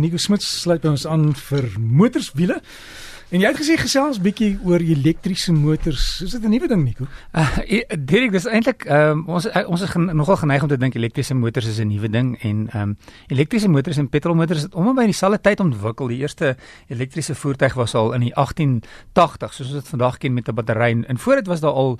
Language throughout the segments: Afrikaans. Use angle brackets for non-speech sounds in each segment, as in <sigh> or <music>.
Nico Smit sluit by ons aan vir motorswiele. En jy het gesê gesels bietjie oor elektriese motors. Is dit 'n nuwe ding, Nico? Uh, Dirk, dis eintlik um, ons uh, ons is gen, nogal geneig om te dink elektriese motors is 'n nuwe ding en um, elektriese motors en petrolmotors het om by dieselfde tyd ontwikkel. Die eerste elektriese voertuig was al in die 1880, soos ons dit vandag ken met 'n battery. En voor dit was daar al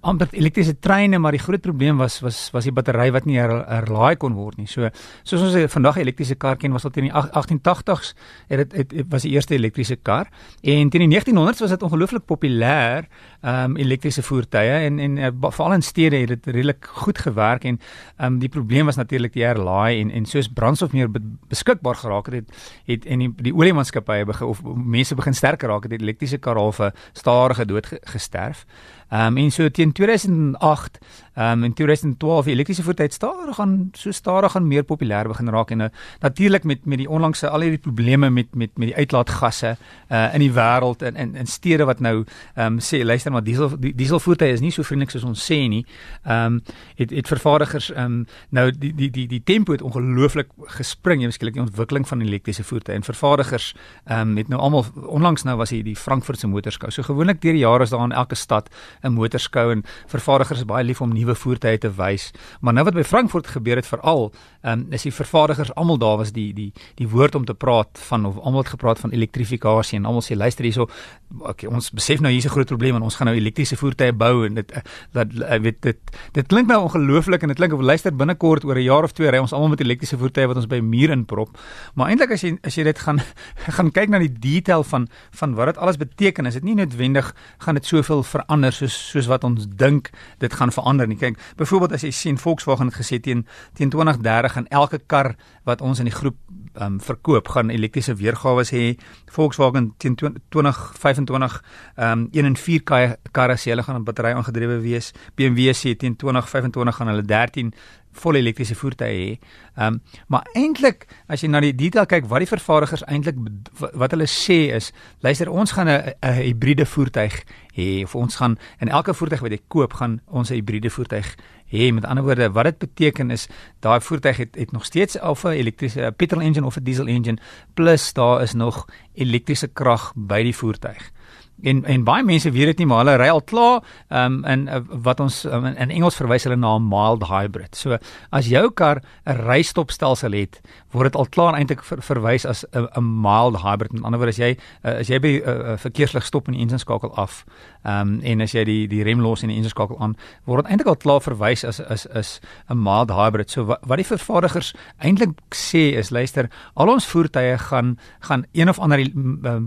amper elektriese treine, maar die groot probleem was was was die battery wat nie herlaai kon word nie. So soos ons vandag elektriese kar ken, was dit in die 1880s het dit was die eerste elektriese kar. En teen die 1900s was dit ongelooflik populêr, ehm um, elektriese voertuie en en uh, veral in stede het dit redelik goed gewerk en ehm um, die probleem was natuurlik die herlaai en en soos brandstof meer be beskikbaar geraak het, het en die die oliemaatskappye begin of mense begin sterker raak het, het elektriese kar halfe stadige dood gesterf. Ehm um, en so teen 2008 ehm um, in 2012 elektriese voertuie stadig gaan so stadig gaan meer populêr begin raak en uh, natuurlik met met die onlangse al hierdie probleme met met met die uitlaatgasse uh in die wêreld in in in stede wat nou ehm um, sê luister maar diesel die, dieselvoertuie is nie so vriendelik soos ons sê nie. Ehm um, het het vervaardigers ehm um, nou die die die die tempo het ongelooflik gespring jy beskiklik die ontwikkeling van elektriese voertuie en vervaardigers ehm um, het nou almal onlangs nou was hier die Frankfurtse motorskou. So gewoonlik deur die jare is daar in elke stad 'n motorskou en vervaardigers is baie lief om nuwe voertuie te wys. Maar nou wat by Frankfurt gebeur het veral, um, is die vervaardigers almal daar was die die die woord om te praat van of almal het gepraat van elektrifikasie en almal sê luister hierso, okay, ons besef nou hier's 'n groot probleem en ons gaan nou elektriese voertuie bou en dit dat eh, weet dit dit klink nou ongelooflik en dit klink of luister binnekort oor 'n jaar of twee ry ons almal met elektriese voertuie wat ons by 'n muur inprop. Maar eintlik as jy as jy dit gaan <laughs> gaan kyk na die detail van van wat dit alles beteken, is dit nie noodwendig gaan dit soveel verander soos soos wat ons dink dit gaan verander nie. Kyk, byvoorbeeld as jy sien Volkswagen het gesê teen teen 2030 gaan elke kar wat ons in die groep um, verkoop gaan elektriese weergawe hê. Volkswagen teen 2025 um 1 en 4 karre sê hulle gaan 'n battery aangedrewe wees. BMW sê teen 2025 gaan hulle 13 vol elektriese voertuie hê. Ehm um, maar eintlik as jy na die detail kyk wat die vervaardigers eintlik wat hulle sê is, luister ons gaan 'n hibriede voertuig hê of ons gaan in elke voertuig wat jy koop gaan ons 'n hibriede voertuig hê. Met ander woorde, wat dit beteken is daai voertuig het, het nog steeds of 'n elektriese petrol engine of 'n diesel engine plus daar is nog elektriese krag by die voertuig en en baie mense weet dit nie maar hulle ry al klaar um, in uh, wat ons um, in Engels verwys hulle na 'n mild hybrid. So as jou kar 'n rystopstelsel het, word dit al klaar eintlik ver, verwys as 'n mild hybrid. Met ander woorde as jy uh, as jy by 'n uh, verkeerslig stop en die engine skakel af, um, en as jy die die rem los en die engine skakel aan, word dit eintlik al klaar verwys as as is 'n mild hybrid. So wat, wat die vervaardigers eintlik sê is luister, al ons voertuie gaan gaan een of ander uh,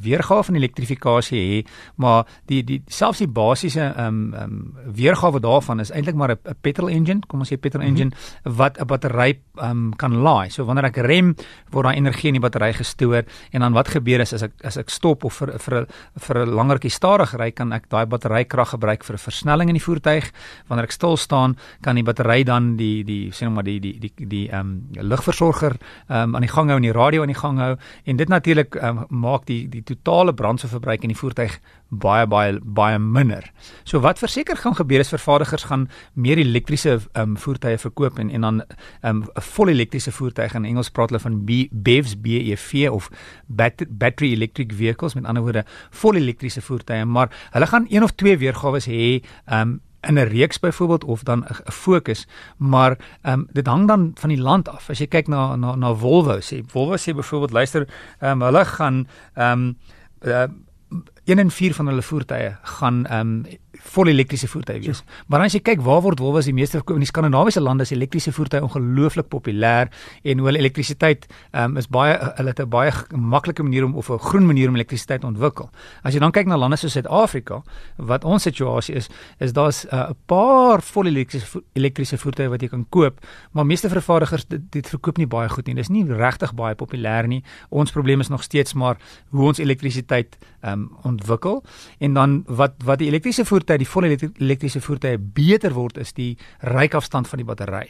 weergawe van elektrifikasie hê, maar die die selfs die basiese ehm um, ehm um, weergawe daarvan is eintlik maar 'n petrol engine, kom ons sê petrol engine mm -hmm. wat 'n battery ehm um, kan laai. So wanneer ek rem, word daai energie in die battery gestoor en dan wat gebeur is as ek as ek stop of vir vir vir 'n langertjie stadig ry, kan ek daai battery krag gebruik vir 'n versnelling in die voertuig. Wanneer ek stil staan, kan die battery dan die die sê nou maar die die die die ehm um, lugversorger ehm um, aan die gang hou en die radio aan die gang hou en dit natuurlik um, maak die die totale brandstofverbruik in die voertuig baie baie baie minder. So wat verseker gaan gebeur is vervaardigers gaan meer elektriese um, voertuie verkoop en en dan 'n um, vol elektriese voertuig in Engels praat hulle van BEVs BEV of battery electric vehicles met ander woorde vol elektriese voertuie, maar hulle gaan een of twee weergawe hê um, in 'n reeks byvoorbeeld of dan 'n fokus maar ehm um, dit hang dan van die land af as jy kyk na na na Volvo sê Volvo sê byvoorbeeld luister ehm um, hulle gaan ehm um, uh, 1 in 4 van hulle voertuie gaan ehm um, vol elektriese voertuie wees. Ja. Maar as jy kyk waar word Volvo die meeste verkoop in die Skandinawiese lande is elektriese voertuie ongelooflik populêr en hoe hulle elektrisiteit um, is baie hulle het 'n baie maklike manier om of 'n groen manier om elektrisiteit ontwikkel. As jy dan kyk na lande soos Suid-Afrika, wat ons situasie is, is daar's uh, 'n uh, paar vol elektriese elektriese voertuie wat jy kan koop, maar meeste vervaardigers dit, dit verkoop nie baie goed nie. Dis nie regtig baie populêr nie. Ons probleem is nog steeds maar hoe ons elektrisiteit um, ontwikkel en dan wat wat die elektriese voertuie voertuie, die volle elektriese voertuie beter word is die rykafstand van die battery.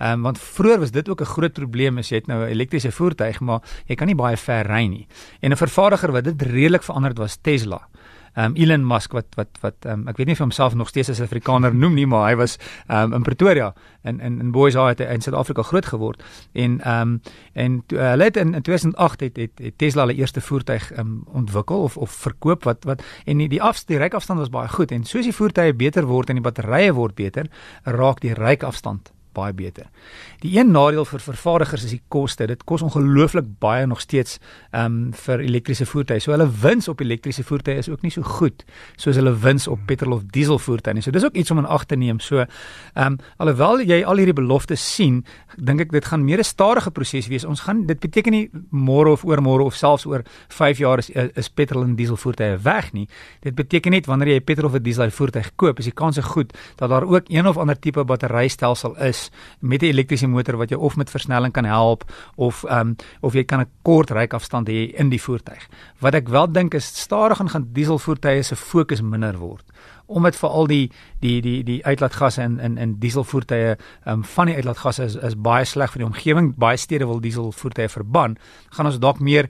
Ehm um, want vroeër was dit ook 'n groot probleem as jy het nou 'n elektriese voertuig, maar jy kan nie baie ver ry nie. En 'n vervaardiger wat dit redelik verander het was Tesla. Um, Elon Musk wat wat wat um, ek weet nie of homself nog steeds as 'n Afrikaner noem nie, maar hy was um, in Pretoria in in in Boys High in Suid-Afrika groot geword. En ehm um, en uh, hulle het in, in 2008 het, het het Tesla hulle eerste voertuig um, ontwikkel of of verkoop wat wat en die die afstand die ryk afstand was baie goed. En soos die voertuie beter word en die batterye word beter, raak die ryk afstand baie beter. Die een nadeel vir vervaardigers is die koste. Dit kos ongelooflik baie nog steeds ehm um, vir elektriese voertuie. So hulle wins op elektriese voertuie is ook nie so goed soos hulle wins op petrol of diesel voertuie nie. So dis ook iets om in ag te neem. So ehm um, alhoewel jy al hierdie beloftes sien, dink ek dit gaan meer 'n stadige proses wees. Ons gaan dit beteken nie môre of oormôre of selfs oor 5 jaar is is petrol en diesel voertuie weg nie. Dit beteken net wanneer jy petrol of diesel voertuig koop, is die kans goed dat daar ook een of ander tipe batterystelsel is met 'n elektriese motor wat jou of met versnelling kan help of ehm um, of jy kan 'n kort ryafstand hê in die voertuig. Wat ek wel dink is stadig gaan dieselvoertuie se fokus minder word omdat veral die die die die uitlaatgasse in in in dieselvoertuie ehm um, van die uitlaatgasse is is baie sleg vir die omgewing. Baie stede wil dieselvoertuie verban. Gaan ons dalk meer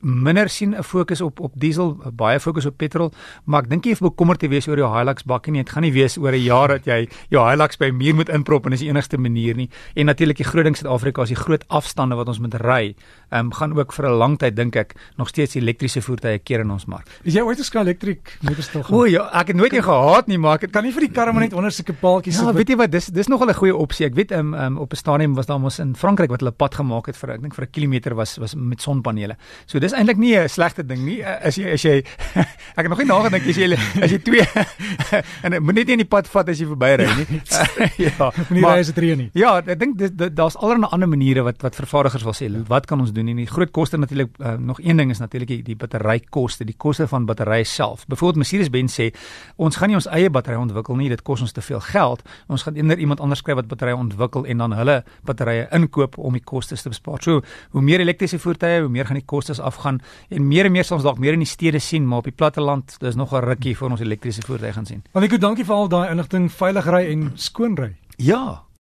minder sien 'n fokus op op diesel, baie fokus op petrol, maar ek dink jy hoef bekommerd te wees oor jou Hilux bakkie nie. Dit gaan nie wees oor 'n jaar dat jy jou Hilux by 'n muur moet inprop en dis die enigste manier nie. En natuurlik die groot ding Suid-Afrika is die groot afstande wat ons moet ry. Ehm um, gaan ook vir 'n lang tyd dink ek nog steeds elektriese voertuie keer in ons mark. Is jy ooit geskaal elektrik motor stil gaan? O ja, ek het nooit een gehaat nie, maar ek kan nie vir die karre maar net onder sulke paaltjies sit. Ja, weet jy wat, dis dis nog 'n goeie opsie. Ek weet ehm um, um, op 'n stadium was daar mos in Frankryk wat hulle pad gemaak het vir ek dink vir 'n kilometer was was met sonpanele. So dis eintlik nie 'n slegte ding nie. Eh, as jy as jy <laughs> ek het nog nie nagedink as jy as jy twee <laughs> en moet net nie in die pad vat as jy verby ry nie. ja, <laughs> nie ry as dit reën nie. Ja, ek dink daar's allerlei ander maniere wat wat vervaardigers wil sê, wat kan ons doen? En die groot koste natuurlik uh, nog een ding is natuurlik die, die batterykoste, die koste van batterye self. Byvoorbeeld Mercedes-Benz sê ons gaan nie ons eie batterye ontwikkel nie, dit kos ons te veel geld. Ons gaan eerder iemand anders kry wat batterye ontwikkel en dan hulle batterye inkoop om die kostes te bespaar. So, hoe meer elektriese voertuie, hoe meer gaan die kostes afgaan en meer en meer soms dalk meer in die stede sien, maar op die platteland, dis nog 'n rukkie vir ons elektriese voertuie gaan sien. Want ek dankie vir al daai inligting, veilig ry en skoon ry. Ja,